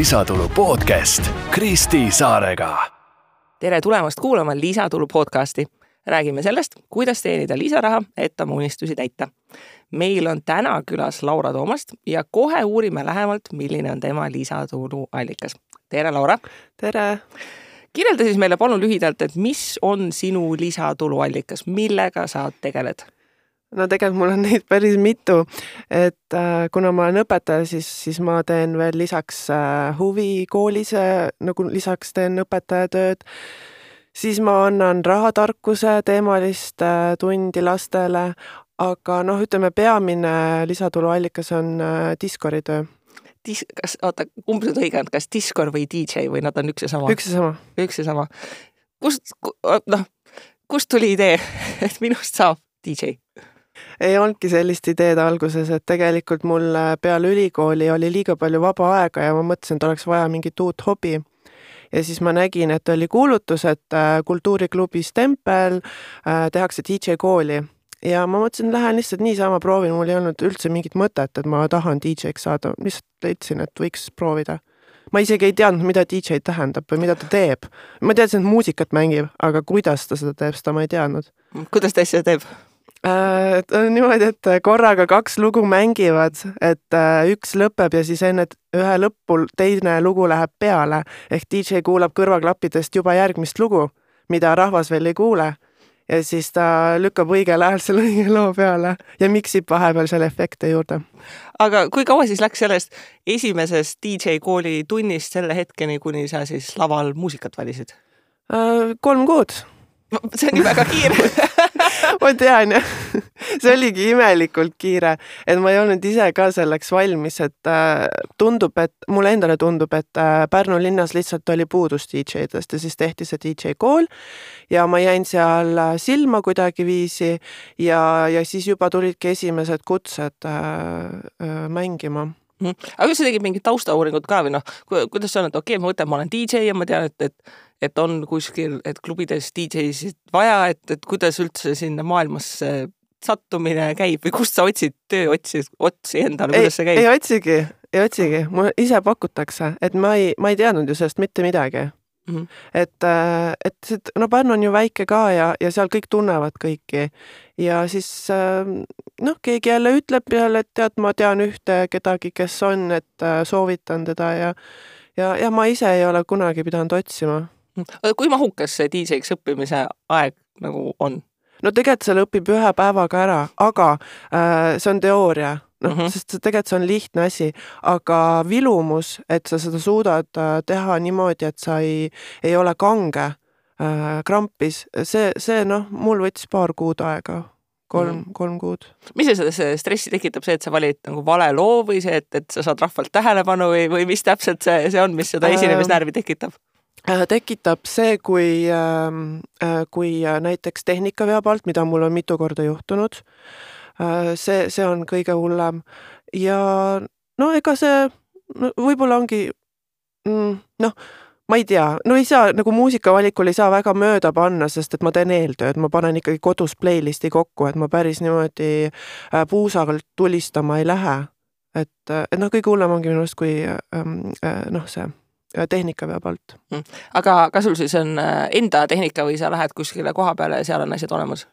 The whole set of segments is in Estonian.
lisatulu podcast Kristi Saarega. tere tulemast kuulama Lisatulu podcasti. räägime sellest, kuidas teenida lisaraha, et oma unistusi täita. meil on täna külas Laura Toomast ja kohe uurime lähemalt, milline on tema lisatulu allikas. tere, Laura. tere. kirjelda siis meile palun lühidalt, et mis on sinu lisatuluallikas, millega sa tegeled no tegelikult mul on neid päris mitu, et äh, kuna ma olen õpetaja, siis, siis ma teen veel lisaks äh, huvikoolis äh, nagu lisaks teen õpetajatööd. siis ma annan rahatarkuse teemalist äh, tundi lastele, aga noh, ütleme peamine lisatuluallikas on äh, Discordi töö. Dis-, kas, oota, kumb nüüd õige on, kas Discord või DJ või nad on üks ja sama? üks ja sama. üks ja sama. kust, noh, kust tuli idee, et minust saab DJ? Ei olnudki sellist ideed alguses, et tegelikult mul äh, peale ülikooli oli liiga palju vaba aega ja ma mõtlesin, et oleks vaja mingit uut hobi. ja siis ma nägin, et oli kuulutus, et äh, kultuuriklubis Tempel äh, tehakse DJ kooli ja ma mõtlesin, lähen lihtsalt niisama proovin, mul ei olnud üldse mingit mõtet, et ma tahan DJ-ks saada, lihtsalt leidsin, et võiks proovida ma isegi ei teadnud, mida DJ tähendab või mida ta teeb. ma teadsin, et muusikat mängib, aga kuidas ta seda teeb, seda ma ei teadnud. kuidas ta asja teeb? Äh, on niimoodi, et korraga kaks lugu mängivad, et äh, üks lõpeb ja siis enne ühe lõpul teine lugu läheb peale ehk DJ kuulab kõrvaklappidest juba järgmist lugu, mida rahvas veel ei kuule. ja siis ta lükkab õigel ajal selle õige loo peale ja miksib vahepeal seal efekte juurde. aga kui kaua siis läks sellest esimesest DJ kooli tunnist selle hetkeni, kuni sa siis laval muusikat valisid? Äh, kolm kuud see on ju väga kiire ma tean jah, see oligi imelikult kiire, et ma ei olnud ise ka selleks valmis, et äh, tundub, et mulle endale tundub, et äh, Pärnu linnas lihtsalt oli puudus DJ-dest ja siis tehti see DJ kool ja ma jäin seal äh, silma kuidagiviisi ja, ja siis juba tulidki esimesed kutsed äh, äh, mängima Mhm. aga kas sa tegid mingit taustauuringut ka või noh, kuidas see on, et okei okay,, ma mõtlen, ma olen DJ ja ma tean, et, et, et on kuskil, et klubides DJ-sid vaja, et, et kuidas üldse sinna maailmasse sattumine käib või kust sa otsid töö otsi, otsi endale, kuidas see käib? ei otsigi, ei otsigi, mulle ise pakutakse, et ma ei, ma ei teadnud ju sellest mitte midagi Mm -hmm. et, äh, et no Pärnu on ju väike ka ja, ja seal kõik tunnevad kõiki ja siis äh, noh, keegi jälle ütleb jälle, et tead, ma tean ühte kedagi, kes on, et äh, soovitan teda ja ja, ja ma ise ei ole kunagi pidanud otsima. Mhm. kui mahukas see DJ-ks õppimise aeg nagu on? no tegelikult seal õpib ühe päevaga ära, aga äh, see on teooria noh mm -hmm., sest tegelikult see on lihtne asi, aga vilumus, et sa seda suudad äh, teha niimoodi, et sa ei, ei ole kange äh, krampis, see, see noh, mul võttis paar kuud aega kolm mm, -hmm. kolm kuud. mis see seda stressi tekitab, see, et sa valid nagu vale loo või see, et, et sa saad rahvalt tähelepanu või, või mis täpselt see, see on, mis seda esinemisnärvi tekitab? Äh, tekitab see, kui, ähm, kui näiteks tehnika veab alt, mida mul on mitu korda juhtunud Äh, see, see on kõige hullem ja no ega see no, võib-olla ongi mm, noh, ma ei tea, no ei saa nagu muusikavalikul ei saa väga mööda panna, sest et ma teen eeltööd, ma panen ikkagi kodus playlisti kokku, et ma päris niimoodi äh, puusalt tulistama ei lähe. et, et noh, kõige hullem ongi minu arust, kui ähm, äh, noh, see tehnika veab alt. Mm. aga kas sul siis on enda tehnika või sa lähed kuskile koha peale ja seal on asjad olemas?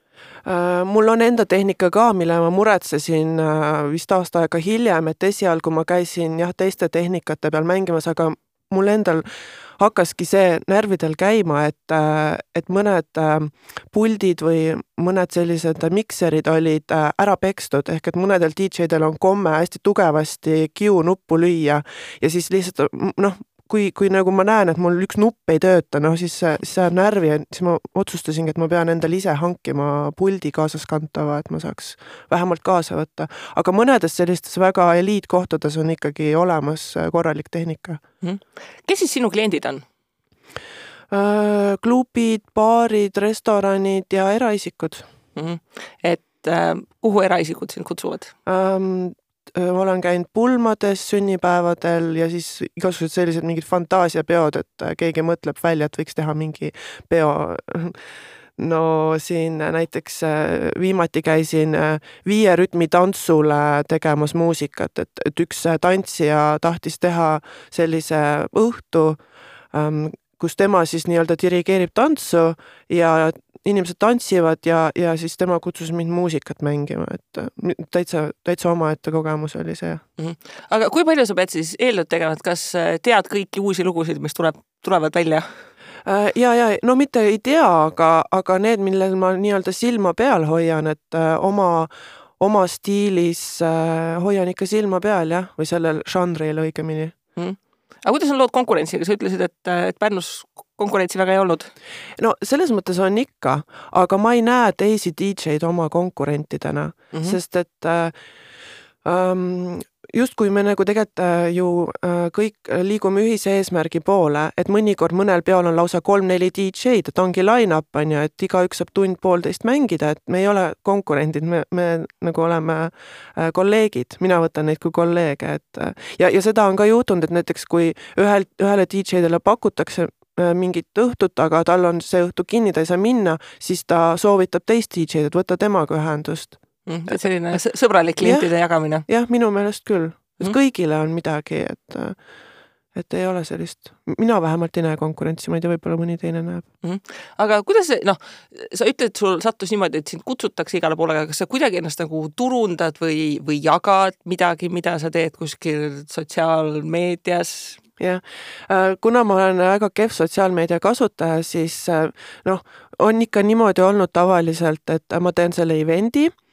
Äh, mul on enda tehnika ka, mille ma muretsesin äh, vist aasta aega hiljem, et esialgu ma käisin jah, teiste tehnikate peal mängimas, aga mul endal hakkaski see närvidel käima, et, äh, et mõned puldid või mõned sellised mikserid olid ära pekstud, ehk et mõnedel DJ-del on komme hästi tugevasti Q-nuppu lüüa ja siis lihtsalt noh, kui, kui nagu ma näen, et mul üks nupp ei tööta, noh siis see, see ajab närvi ja siis ma otsustasingi, et ma pean endale ise hankima puldi kaasaskantava, et ma saaks vähemalt kaasa võtta. aga mõnedes sellistes väga eliitkohtades on ikkagi olemas äh, korralik tehnika. -hmm. kes siis sinu kliendid on? Äh, klubid, baarid, restoranid ja eraisikud mm. -hmm. et äh, kuhu eraisikud sind kutsuvad ähm,? Ma olen käinud pulmades, sünnipäevadel ja siis igasugused sellised mingid fantaasiapeod, et keegi mõtleb välja, et võiks teha mingi peo. No siin näiteks äh, viimati käisin äh, viie rütmi tantsule tegemas muusikat, et, et üks tantsija tahtis teha sellise õhtu, ähm, kus tema siis nii-öelda dirigeerib tantsu ja inimesed tantsivad ja, ja siis tema kutsus mind muusikat mängima, et äh, täitsa, täitsa omaette kogemus oli see mm. -hmm. aga kui palju sa pead siis eeltööd tegema, et kas tead kõiki uusi lugusid, mis tuleb, tulevad välja? Äh, ja, ja no mitte ei tea, aga, aga need, millel ma nii-öelda silma peal hoian, et äh, oma, oma stiilis äh, hoian ikka silma peal jah, või sellel žanril õigemini mm.. Aga kuidas on lood konkurentsiga, sa ütlesid, et, et Pärnus konkurentsi väga ei olnud? no selles mõttes on ikka, aga ma ei näe teisi DJ-d oma konkurentidena mm, -hmm. sest et äh, ähm, justkui me nagu tegelikult äh, ju äh, kõik liigume ühise eesmärgi poole, et mõnikord mõnel peol on lausa kolm-neli DJ-d, et ongi line-up on ju, et igaüks saab tund-poolteist mängida, et me ei ole konkurendid, me, me nagu oleme äh, kolleegid, mina võtan neid kui kolleege, et ja, ja seda on ka juhtunud, et näiteks kui ühel, ühele DJ-dele pakutakse mingit õhtut, aga tal on see õhtu kinni, ta ei saa minna, siis ta soovitab teist DJ-d, et võta temaga ühendust. Selline sõbralik klientide jagamine. jah, minu meelest küll, et mm. kõigile on midagi, et et ei ole sellist, mina vähemalt ei näe konkurentsi, ma ei tea, võib-olla mõni teine näeb mm. -hmm. aga kuidas see, noh, sa ütled, sul sattus niimoodi, et sind kutsutakse igale poole, aga kas sa kuidagi ennast nagu turundad või, või jagad midagi, mida sa teed kuskil sotsiaalmeedias? jah, äh, kuna ma olen väga kehv sotsiaalmeedia kasutaja, siis äh, noh, on ikka niimoodi olnud tavaliselt, et ma teen selle event'i Äh,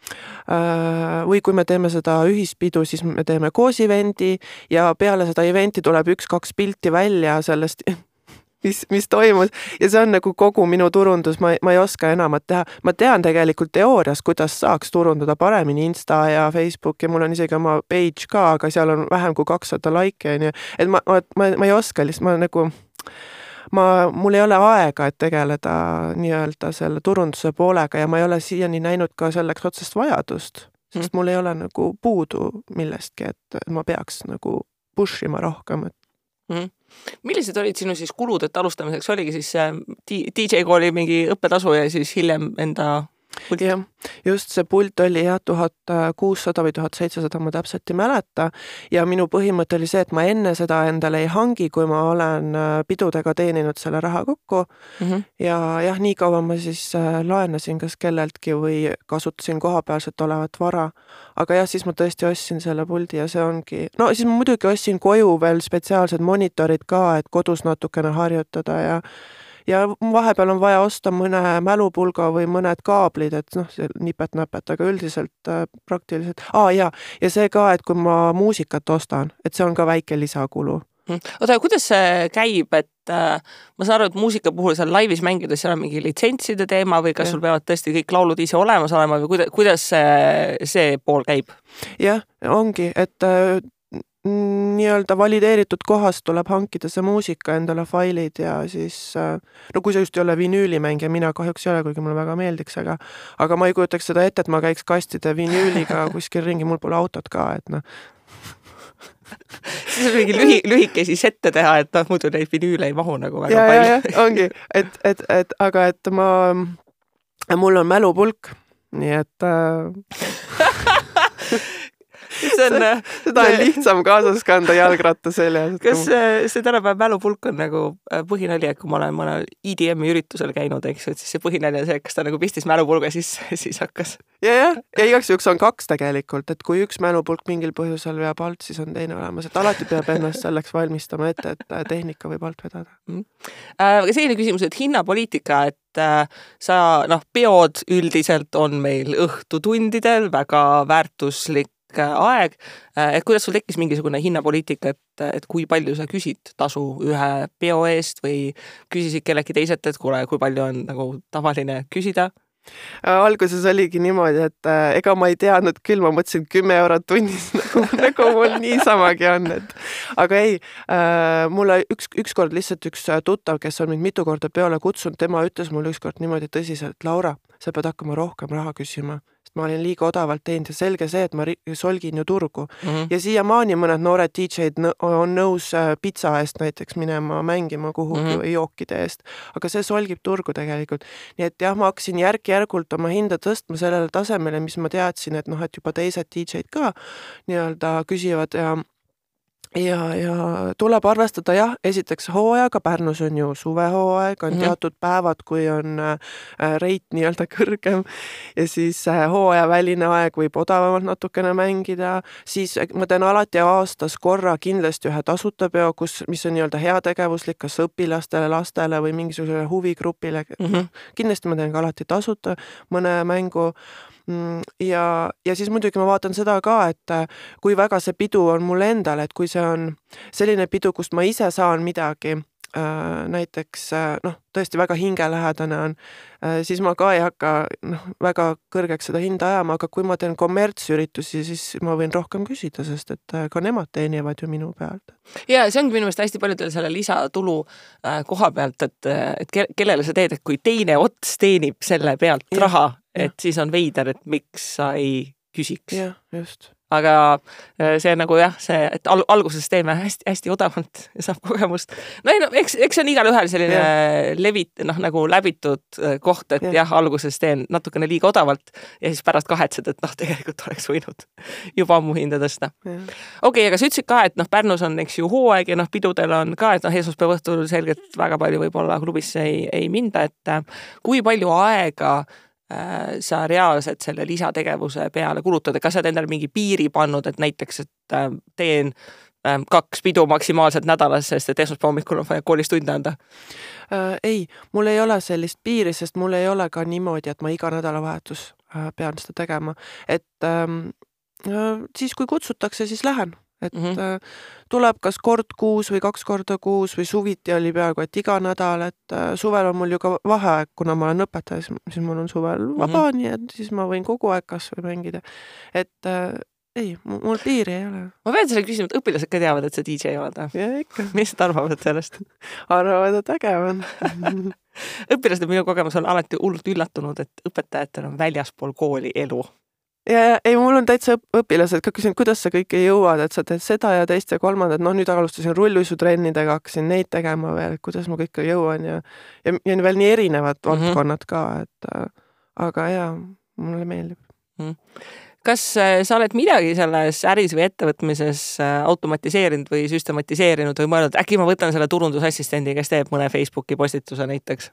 või kui me teeme seda ühispidu, siis me teeme koos event'i ja peale seda event'i tuleb üks-kaks pilti välja sellest mis, mis toimus. Ja see on nagu kogu minu turundus, ma, ma ei oska enamat teha. ma tean tegelikult teoorias, kuidas saaks turundada paremini Insta ja Facebook ja mul on isegi oma page ka, aga seal on vähem kui kakssada like'i onju, et ma, ma, ma, ma ei oska lihtsalt, ma nagu ma, mul ei ole aega, et tegeleda nii-öelda selle turunduse poolega ja ma ei ole siiani näinud ka selleks otsest vajadust, sest mm. mul ei ole nagu puudu millestki, et ma peaks nagu push ima rohkem, et mm. millised olid sinu siis kulud, et alustamiseks oligi siis see DJ kooli mingi õppetasu ja siis hiljem enda jah, just see pult oli jah, tuhat kuussada või tuhat seitsesada, ma täpselt ei mäleta. ja minu põhimõte oli see, et ma enne seda endale ei hangi, kui ma olen äh, pidudega teeninud selle raha kokku mm. -hmm. ja jah, nii kaua ma siis äh, laenasin kas kelleltki või kasutasin kohapealset olevat vara. aga jah, siis ma tõesti ostsin selle puldi ja see ongi, no siis ma muidugi ostsin koju veel spetsiaalsed monitorid ka, et kodus natukene harjutada ja ja vahepeal on vaja osta mõne mälupulga või mõned kaablid, et noh, nipet-näpet, aga üldiselt äh, praktiliselt, aa jaa, ja see ka, et kui ma muusikat ostan, et see on ka väike lisakulu hm. oota, kuidas see käib, et äh, ma saan aru, et muusika puhul seal laivis mängides seal on mingi litsentside teema või kas ja. sul peavad tõesti kõik laulud ise olemas olema või kuida-, kuidas see, see pool käib? jah, ongi, et äh, nii-öelda valideeritud kohast tuleb hankida see muusika endale failid ja siis äh, no kui sa just ei ole vinüülimängija, mina kahjuks ei ole, kuigi mulle väga meeldiks, aga aga ma ei kujutaks seda ette, et ma käiks kastide vinüüliga kuskil ringi, mul pole autot ka, et noh siis on mingi lühi, lühikesi sette teha, et noh, muidu neid vinüüle ei mahu nagu väga ja, palju. ongi, et, et, et aga et ma, mul on mälupulk, nii et äh, see on äh, seda on lihtsam kaasas kanda jalgratta seljas. kas see, see tänapäeva mälupulk on nagu äh, põhinali, et kui ma olen mõnel EDM-i üritusel käinud, eks ju, et siis see põhinali on see, kas ta nagu pistis mälupulga sisse, siis hakkas. ja, jah, ja igaks juhuks on kaks tegelikult, et kui üks mälupulk mingil põhjusel veab alt, siis on teine olemas, et alati peab ennast selleks valmistama ette, et äh, tehnika võib alt vedada mm.. aga selline küsimus, et hinnapoliitika, et sa noh, peod üldiselt on meil õhtutundidel väga väärtuslik pikk aeg. et kuidas sul tekkis mingisugune hinnapoliitika, et, et kui palju sa küsid tasu ühe peo eest või küsisid kelleltki teiselt, et kuule, kui palju on nagu tavaline küsida? alguses oligi niimoodi, et äh, ega ma ei teadnud küll, ma mõtlesin kümme eurot tunnis nagu, nagu mul niisamagi on, et aga ei äh,, mulle üks, ükskord lihtsalt üks tuttav, kes on mind mitu korda peole kutsunud, tema ütles mulle ükskord niimoodi tõsiselt, Laura, sa pead hakkama rohkem raha küsima ma olin liiga odavalt teinud ja selge see, et ma solgin ju turgu mm. -hmm. ja siiamaani mõned noored DJ-d on nõus äh, pitsa eest näiteks minema mängima kuhugi mm. -hmm. või jookide eest, aga see solgib turgu tegelikult. nii et jah, ma hakkasin järk-järgult oma hinda tõstma sellele tasemele, mis ma teadsin, et noh, et juba teised DJ-d ka nii-öelda küsivad ja ja, ja tuleb arvestada jah, esiteks hooajaga, Pärnus on ju suvehooaeg, on mm. -hmm. teatud päevad, kui on äh, reit nii-öelda kõrgem ja siis äh, hooajaväline aeg võib odavamalt natukene mängida, siis äh, ma teen alati aastas korra kindlasti ühe tasuta peo, kus, mis on nii-öelda heategevuslik, kas õpilastele, lastele või mingisugusele huvigrupile Mm -hmm. kindlasti ma teen ka alati tasuta mõne mängu. Mm, ja, ja siis muidugi ma vaatan seda ka, et äh, kui väga see pidu on mulle endale, et kui see on selline pidu, kust ma ise saan midagi, näiteks noh, tõesti väga hingelähedane on, siis ma ka ei hakka noh, väga kõrgeks seda hinda ajama, aga kui ma teen kommertsüritusi, siis ma võin rohkem küsida, sest et äh, ka nemad teenivad ju minu pealt. ja see ongi minu meelest hästi paljudel selle lisatulu äh, koha pealt, et, et ke kellele sa teed, et kui teine ots teenib selle pealt ja, raha, et ja. siis on veider, et miks sa ei küsiks. jah, just aga see nagu jah, see, et al alguses teeme hästi-hästi odavalt ja saab kogemust. no ei no eks, eks see on igalühel selline yeah. levit-, noh nagu läbitud koht, et yeah. jah, alguses teen natukene liiga odavalt ja siis pärast kahetsed, et noh, tegelikult oleks võinud juba ammu hinda tõsta okei okay,, aga sa ütlesid ka, et noh, Pärnus on, eks ju, hooaeg ja noh, pidudel on ka, et noh, esmaspäeva õhtul selgelt väga palju võib-olla klubisse ei, ei minda, et kui palju aega sa reaalselt selle lisategevuse peale kulutad, et kas sa oled endale mingi piiri pannud, et näiteks, et teen kaks pidu maksimaalselt nädalas, sest et esmaspäeva hommikul on vaja koolis tunde anda? Äh,? ei, mul ei ole sellist piiri, sest mul ei ole ka niimoodi, et ma iga nädalavahetus äh, pean seda tegema, et ähm, äh, siis, kui kutsutakse, siis lähen et mm -hmm. tuleb kas kord kuus või kaks korda kuus või suviti oli peaaegu et iga nädal, et suvel on mul ju ka vaheaeg, kuna ma olen õpetaja, siis mul on suvel vaba mm, -hmm. nii et siis ma võin kogu aeg kas või mängida. et äh, ei, mul piiri ei ole. ma pean selle küsima, et õpilased ka teavad, et sa DJ oled või? ja ikka. mis nad arvavad sellest arvavad, et äge on õpilased, minu kogemus on alati hullult üllatunud, et õpetajatel on väljaspool kooli elu ja ei, mul on täitsa õpilased ka küsinud, kuidas sa kõike jõuad, et sa teed seda ja teist ja kolmandat, noh, nüüd alustasin rulluisutrennidega, hakkasin neid tegema veel, et kuidas ma kõike jõuan ja ja, ja veel nii erinevad mm -hmm. valdkonnad ka, et aga jaa, mulle meeldib mm. -hmm. kas sa oled midagi selles äris või ettevõtmises automatiseerinud või süstematiseerinud või mõelnud, äkki ma võtan selle turundusassistendi, kes teeb mõne Facebooki postituse näiteks?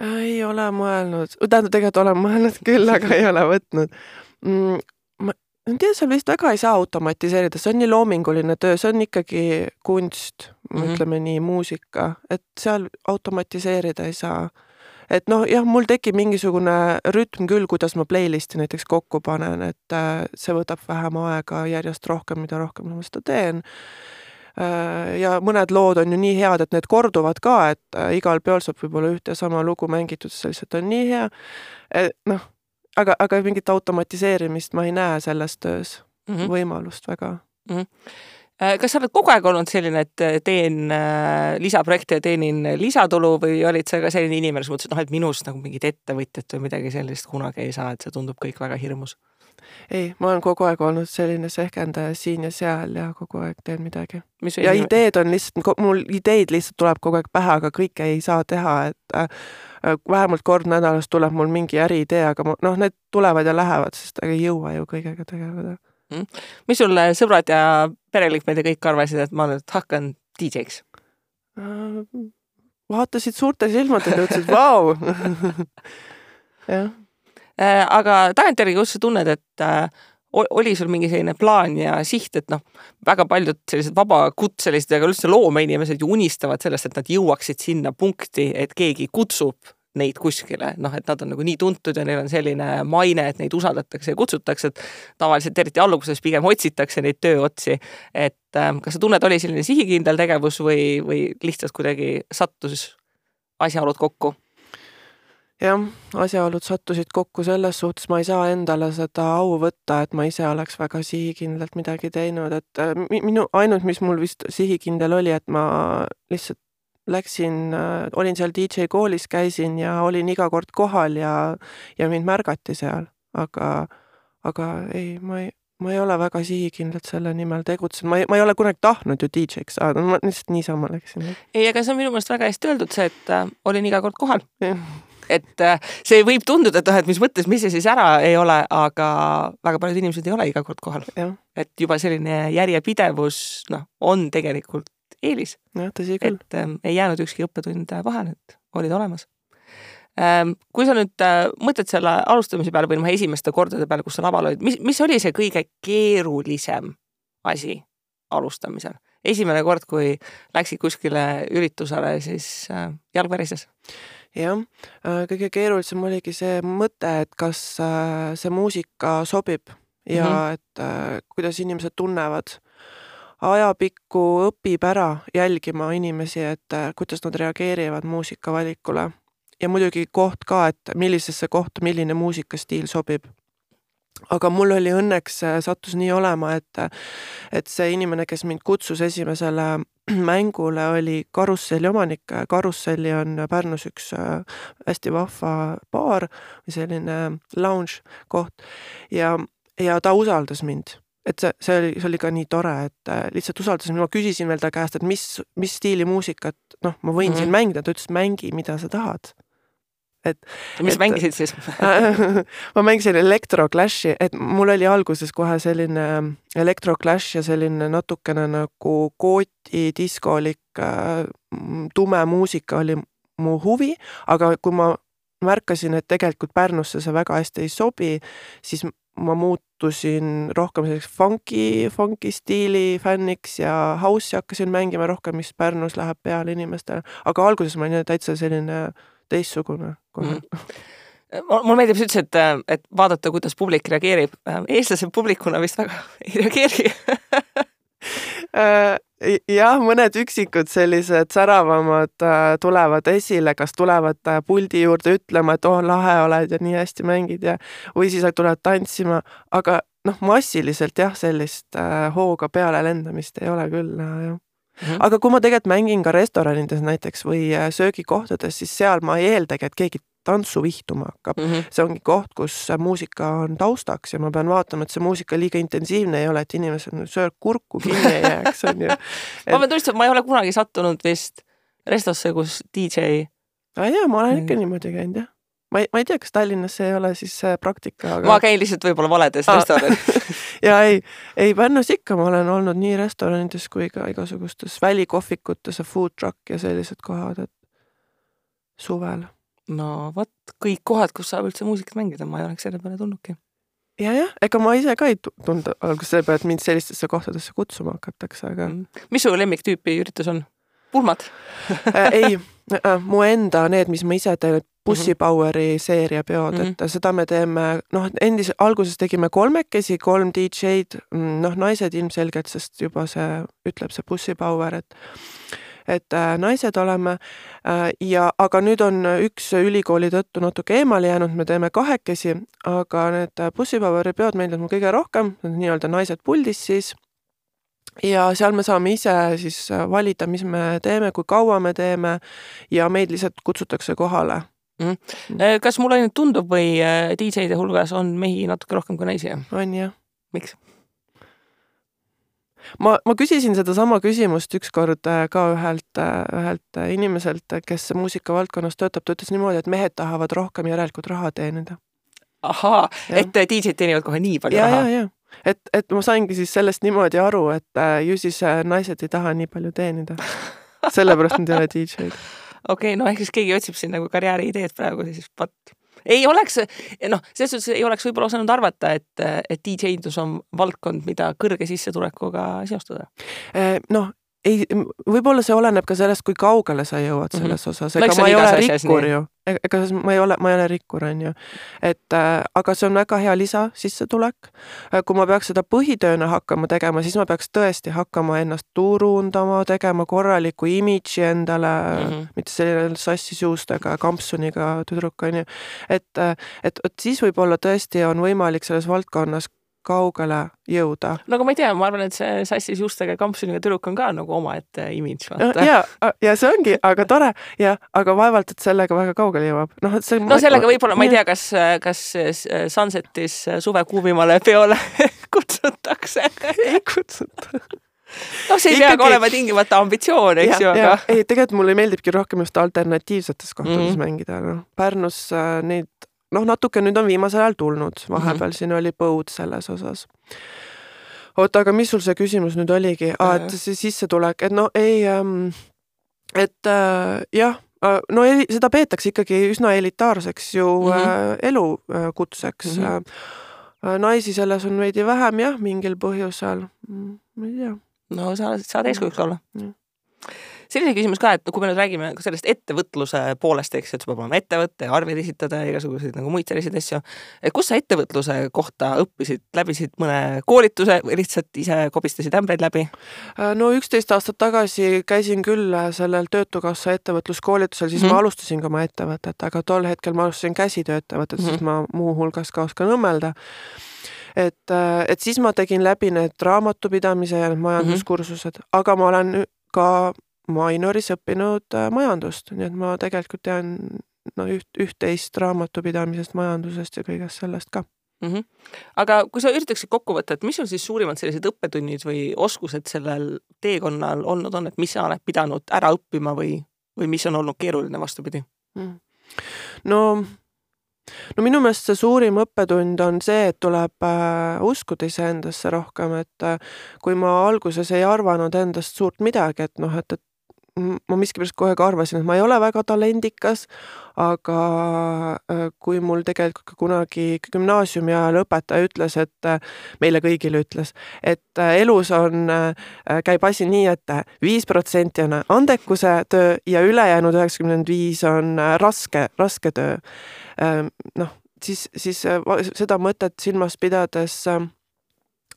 Ei ole mõelnud, tähendab, tegelikult olen mõelnud küll, aga ei ole võtnud mm,. ma ei tea, seal vist väga ei saa automatiseerida, see on nii loominguline töö, see on ikkagi kunst mm, -hmm. ütleme nii, muusika, et seal automatiseerida ei saa. et noh, jah, mul tekib mingisugune rütm küll, kuidas ma playlist'i näiteks kokku panen, et äh, see võtab vähem aega järjest rohkem, mida rohkem ma seda teen ja mõned lood on ju nii head, et need korduvad ka, et igal peol saab võib-olla ühte sama lugu mängitud, see lihtsalt on nii hea. noh, aga, aga mingit automatiseerimist ma ei näe selles töös mm -hmm. võimalust väga mm. -hmm kas sa oled kogu aeg olnud selline, et teen lisaprojekte ja teenin lisatulu või olid sa ka selline inimene, kes mõtles, et noh, et minust nagu mingit ettevõtjat või midagi sellist kunagi ei saa, et see tundub kõik väga hirmus? Ei, ma olen kogu aeg olnud selline sehkendaja siin ja seal ja kogu aeg teen midagi. ja inimene? ideed on lihtsalt, mul ideid lihtsalt tuleb kogu aeg pähe, aga kõike ei saa teha, et äh, vähemalt kord nädalas tuleb mul mingi äriidee, aga ma, noh, need tulevad ja lähevad, sest ei jõua ju kõigega tegeleda mm.. mis sul sõbrad ja pereliikmed ja kõik arvasid, et ma nüüd hakkan DJ-ks äh,? vaatasid suurte silmadega, ütlesid vau. jah aga tagantjärgi, kus sa tunned, et äh, oli sul mingi selline plaan ja siht, et noh, väga paljud sellised vabakutselised ja ka üldse loomeinimesed ju unistavad sellest, et nad jõuaksid sinna punkti, et keegi kutsub neid kuskile, noh, et nad on nagu nii tuntud ja neil on selline maine, et neid usaldatakse ja kutsutakse, et tavaliselt eriti alguses pigem otsitakse neid tööotsi. et äh, kas sa tunned, oli selline sihikindel tegevus või, või lihtsalt kuidagi sattus asjaolud kokku? Jah, asjaolud sattusid kokku selles suhtes, ma ei saa endale seda au võtta, et ma ise oleks väga sihikindlalt midagi teinud, et minu, ainult mis mul vist sihikindel oli, et ma lihtsalt läksin, olin seal DJ koolis, käisin ja olin iga kord kohal ja, ja mind märgati seal aga, aga ei, ma ei, ma ei ole väga sihikindlalt selle nimel tegutsenud, ma ei, ma ei ole kunagi tahtnud ju DJ-ks saada, ma lihtsalt niisama läksin. ei, aga see on minu meelest väga hästi öeldud, see, et äh, olin iga kord kohal. Et äh, see võib tunduda, et noh, et mis mõttes, mis see siis ära ei ole, aga väga paljud inimesed ei ole iga kord kohal. et juba selline järjepidevus, noh, on tegelikult eelis. jah, tõsi küll. et äh, ei jäänud ükski õppetund vahele, et olid olemas ähm, kui sa nüüd äh, mõtled selle alustamise peale või noh, esimeste kordade peale, kus sa laval olid, mis, mis oli see kõige keerulisem asi alustamisel? esimene kord, kui läksid kuskile üritusele, siis äh, jalg värises? Jah, äh, kõige keerulisem oligi see mõte, et kas äh, see muusika sobib ja mm -hmm. et äh, kuidas inimesed tunnevad. ajapikku õpib ära jälgima inimesi, et kuidas nad reageerivad muusikavalikule ja muidugi koht ka, et millisesse kohta milline muusikastiil sobib aga mul oli õnneks, sattus nii olema, et, et see inimene, kes mind kutsus esimesele mängule, oli Karusselli omanik. Karusselli on Pärnus üks äh, hästi vahva baar või selline lounge koht ja, ja ta usaldas mind et see, see oli, see oli ka nii tore, et äh, lihtsalt usaldas, ma küsisin veel ta käest, et mis, mis stiili muusikat, noh, ma võin mm -hmm. siin mängida, ta ütles, mängi, mida sa tahad et. mis et, mängisid siis ma mängisin Electro Clashi, et mul oli alguses kohe selline Electro Clash ja selline natukene nagu kooti diskolik äh, tume muusika oli mu huvi, aga kui ma märkasin, et tegelikult Pärnusse see väga hästi ei sobi, siis ma muutusin rohkem selliseks funky, funky stiili fänniks ja house'i hakkasin mängima rohkem, mis Pärnus läheb peale inimestele, aga alguses ma olin täitsa selline teistsugune mm. mulle meeldib, sa ütlesid, et, et vaadata, kuidas publik reageerib. eestlased publikuna vist väga ei reageeri äh, jah, mõned üksikud sellised säravamad äh, tulevad esile, kas tulevad äh, puldi juurde ütlema, et oh, lahe oled ja nii hästi mängid ja, või siis tulevad tantsima, aga noh, massiliselt jah, sellist hooga peale lendamist ei ole küll, jah. Aga kui ma tegelikult mängin ka restoranides näiteks või äh, söögikohtades, siis seal ma ei eeldagi, et keegi tantsu vihtuma hakkab mm. -hmm. see ongi koht, kus muusika on taustaks ja ma pean vaatama, et see muusika liiga intensiivne ei ole, et inimesed sööb kurku kinni ei jääks, on ju. ma pean tunnistama, ma ei ole kunagi sattunud vist restosse, kus DJ. aa jaa, ma olen ikka niimoodi käinud jah ma ei, ma ei tea, kas Tallinnas see ei ole siis praktika, aga. ma käin lihtsalt võib-olla valedes restoranides ja ei, ei Pärnus ikka ma olen olnud nii restoranides kui ka igasugustes välikohvikutes ja food truck ja sellised kohad, et suvel. no vot, kõik kohad, kus saab üldse muusikat mängida, ma ei oleks selle peale tulnudki. ja jah, ega ma ise ka ei tulnud alguses selle peale, et mind sellistesse kohtadesse kutsuma hakatakse, aga mm.. mis su lemmiktüüpi üritus on? pulmad äh, ei äh,, mu enda need, mis ma ise teen, Bussi Poweri seeria peod mm, -hmm. et seda me teeme, noh, endis-, alguses tegime kolmekesi, kolm DJ-d, mm, noh, naised ilmselgelt, sest juba see ütleb see Bussi Power, et et äh, naised oleme äh, ja, aga nüüd on üks ülikooli tõttu natuke eemale jäänud, me teeme kahekesi, aga need Bussi Poweri peod meeldivad mulle kõige rohkem, nii-öelda naised puldis siis ja seal me saame ise siis valida, mis me teeme, kui kaua me teeme ja meid lihtsalt kutsutakse kohale mm. -hmm. kas mulle ainult tundub või äh, DJ-de hulgas on mehi natuke rohkem kui naisi? on jah. miks? ma, ma küsisin sedasama küsimust ükskord äh, ka ühelt, ühelt inimeselt, kes muusikavaldkonnas töötab, ta ütles niimoodi, et mehed tahavad rohkem järelikult raha teenida. ahaa, et DJ-d teenivad kohe nii palju ja, raha? et, et ma saingi siis sellest niimoodi aru, et ju siis naised ei taha nii palju teenida. sellepärast nad ei ole DJ-d okei okay,, no ehk siis keegi otsib siin nagu karjääriideed praegu, siis vot. ei oleks, noh, selles suhtes ei oleks võib-olla osanud arvata, et, et DJ-ndus on valdkond, mida kõrge sissetulekuga seostada. Eh, noh, ei, võib-olla see oleneb ka sellest, kui kaugele sa jõuad mhm. selles mm -hmm. osas, ega ma ei ole rikkur ju, ega ma ei ole, ma ei ole rikkur, on ju. et äh, aga see on väga hea lisasissetulek. Äh, kui ma peaks seda põhitööna hakkama tegema, siis ma peaks tõesti hakkama ennast turundama, tegema korraliku imidži endale mm, -hmm. mitte selline sassis juustega kampsuniga tüdruk, on ju. et, äh, et, et siis võib-olla tõesti on võimalik selles valdkonnas kaugele jõuda. no aga ma ei tea, ma arvan, et see sassis juustega kampsuniga tüdruk on ka nagu omaette imidž, vaata. ja, ja see ongi, aga tore ja, aga vaevalt, et sellega väga kaugele jõuab. noh, et see. no sellega võib-olla, ma ei tea, kas, kas Sunsetis suve kuumimale peole kutsutakse ei kutsuta noh, see ei Ikkagi... peagi olema tingimata ambitsioon, eks ju, aga. ei, tegelikult mulle meeldibki rohkem just alternatiivsetes kohtades mm -hmm. mängida, noh. Pärnus äh, neid noh, natuke nüüd on viimasel ajal tulnud, vahepeal mm -hmm. siin oli põud selles osas. oota, aga mis sul see küsimus nüüd oligi ah,, et see sissetulek, et no ei ähm,, et äh, jah äh, no ei, seda peetakse ikkagi üsna elitaarseks ju mm -hmm. äh, elukutseks mm. -hmm. Äh, naisi selles on veidi vähem jah, mingil põhjusel, mm, ma ei tea. no sa saad eeskujuks olla mm selline küsimus ka, et kui me nüüd räägime sellest ettevõtluse poolest, eks, et sul peab olema ettevõte ja arveid esitada ja igasuguseid nagu muid selliseid asju. et kus sa ettevõtluse kohta õppisid, läbisid mõne koolituse või lihtsalt ise kobistasid ämbreid läbi? Äh, no üksteist aastat tagasi käisin küll sellel Töötukassa ettevõtluskoolitusel, siis mm -hmm. ma mhm. alustasin ka oma ettevõtet, aga tol hetkel ma alustasin käsitööettevõtet mm, -hmm. sest ma muuhulgas ka oskan õmmelda et, äh, et siis ma tegin läbi need raamatupidamise ja majanduskursused mm, -hmm. aga ma olen ka Mainoris õppinud äh, majandust, nii et ma tegelikult tean no üht, üht-teist raamatupidamisest, majandusest ja kõigest sellest ka mm. -hmm. aga kui sa üritaksid kokku võtta, et mis on siis suurimad sellised õppetunnid või oskused sellel teekonnal olnud on, et mis sa oled pidanud ära õppima või, või mis on olnud keeruline, vastupidi mm.? no no minu meelest see suurim õppetund on see, et tuleb äh, uskuda iseendasse rohkem, et äh, kui ma alguses ei arvanud endast suurt midagi, et noh, et, et ma miskipärast kogu aeg arvasin, et ma ei ole väga talendikas, aga äh, kui mul tegelikult ka kunagi gümnaasiumi ajal õpetaja ütles, et äh, meile kõigile ütles, et äh, elus on, käib asi nii et, et viis protsenti on andekuse töö ja ülejäänud üheksakümmend viis on raske, raske töö. noh, siis, siis seda mõtet silmas pidades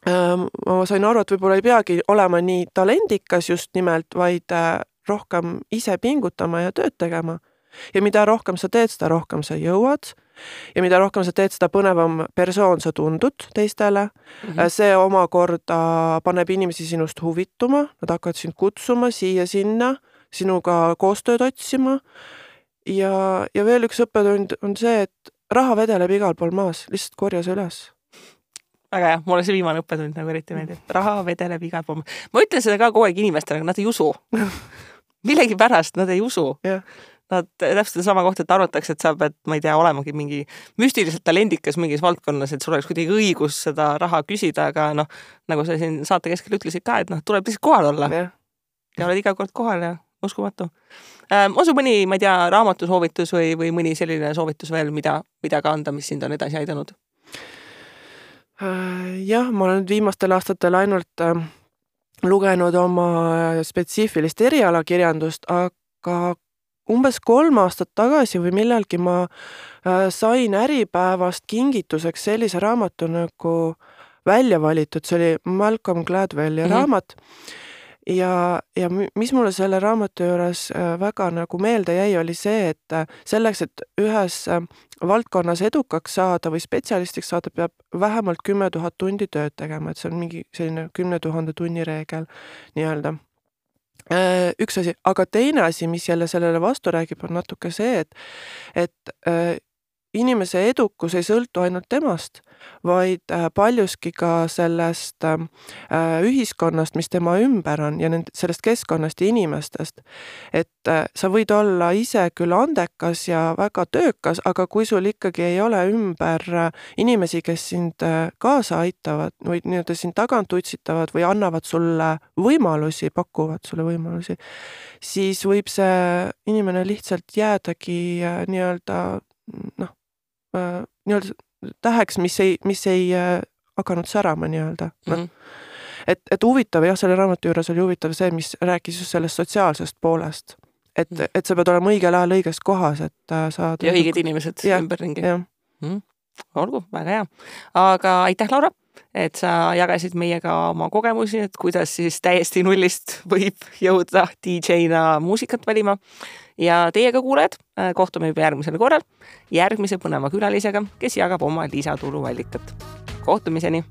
ma sain aru, et võib-olla ei peagi olema nii talendikas just nimelt, vaid rohkem ise pingutama ja tööd tegema. ja mida rohkem sa teed, seda rohkem sa jõuad ja mida rohkem sa teed, seda põnevam persoon sa tundud teistele mm. -hmm. see omakorda paneb inimesi sinust huvituma, nad hakkavad sind kutsuma siia-sinna, sinuga koostööd otsima. ja, ja veel üks õppetund on see, et raha vedeleb igal pool maas, lihtsalt korja see üles väga hea, mulle see viimane õppetund nagu eriti meeldib, raha vedeleb igal pool. ma ütlen seda ka kogu aeg inimestele, aga nad ei usu millegipärast nad ei usu yeah.. Nad täpselt sedasama kohta, et arvatakse, et sa pead, ma ei tea, olemagi mingi müstiliselt talendikas mingis valdkonnas, et sul oleks kuidagi õigus seda raha küsida, aga noh, nagu sa siin saate keskel ütlesid ka, et noh, tuleb lihtsalt kohal olla yeah.. ja oled iga kord kohal ja uskumatu ähm,. on sul mõni, ma ei tea, raamatusoovitus või, või mõni selline soovitus veel, mida, mida ka anda, mis sind on edasi aidanud? Äh, jah, ma olen viimastel aastatel ainult äh, lugenud oma spetsiifilist erialakirjandust, aga umbes kolm aastat tagasi või millalgi ma äh, sain Äripäevast kingituseks sellise raamatu nagu Välja valitud, see oli Malcolm Gladwelli mm -hmm. raamat ja, ja mis mulle selle raamatu juures äh, väga nagu meelde jäi, oli see, et äh, selleks, et ühes äh, valdkonnas edukaks saada või spetsialistiks saada, peab vähemalt kümme tuhat tundi tööd tegema, et see on mingi selline kümne tuhande tunni reegel nii-öelda. Üks asi, aga teine asi, mis jälle sellele vastu räägib, on natuke see, et, et inimese edukus ei sõltu ainult temast, vaid äh, paljuski ka sellest äh, ühiskonnast, mis tema ümber on ja nend-, sellest keskkonnast ja inimestest. et äh, sa võid olla ise küll andekas ja väga töökas, aga kui sul ikkagi ei ole ümber inimesi, kes sind kaasa aitavad või nii-öelda sind tagant utsitavad või annavad sulle võimalusi, pakuvad sulle võimalusi, siis võib see inimene lihtsalt jäädagi nii-öelda noh, Äh, nii-öelda täheks, mis ei, mis ei äh, hakanud särama nii-öelda mm. -hmm. et, et huvitav jah, selle raamatu juures oli huvitav see, mis rääkis just sellest sotsiaalsest poolest. et mm, -hmm. et sa pead olema õigel ajal õiges kohas, et äh, saada. ja õiged inimesed ümberringi. Mm olgu, väga hea. aga aitäh, Laura et sa jagasid meiega oma kogemusi, et kuidas siis täiesti nullist võib jõuda DJ-na muusikat valima ja teiega, kuulajad, äh, kohtume juba järgmisel korral järgmise põneva külalisega, kes jagab oma lisatuluallikat. kohtumiseni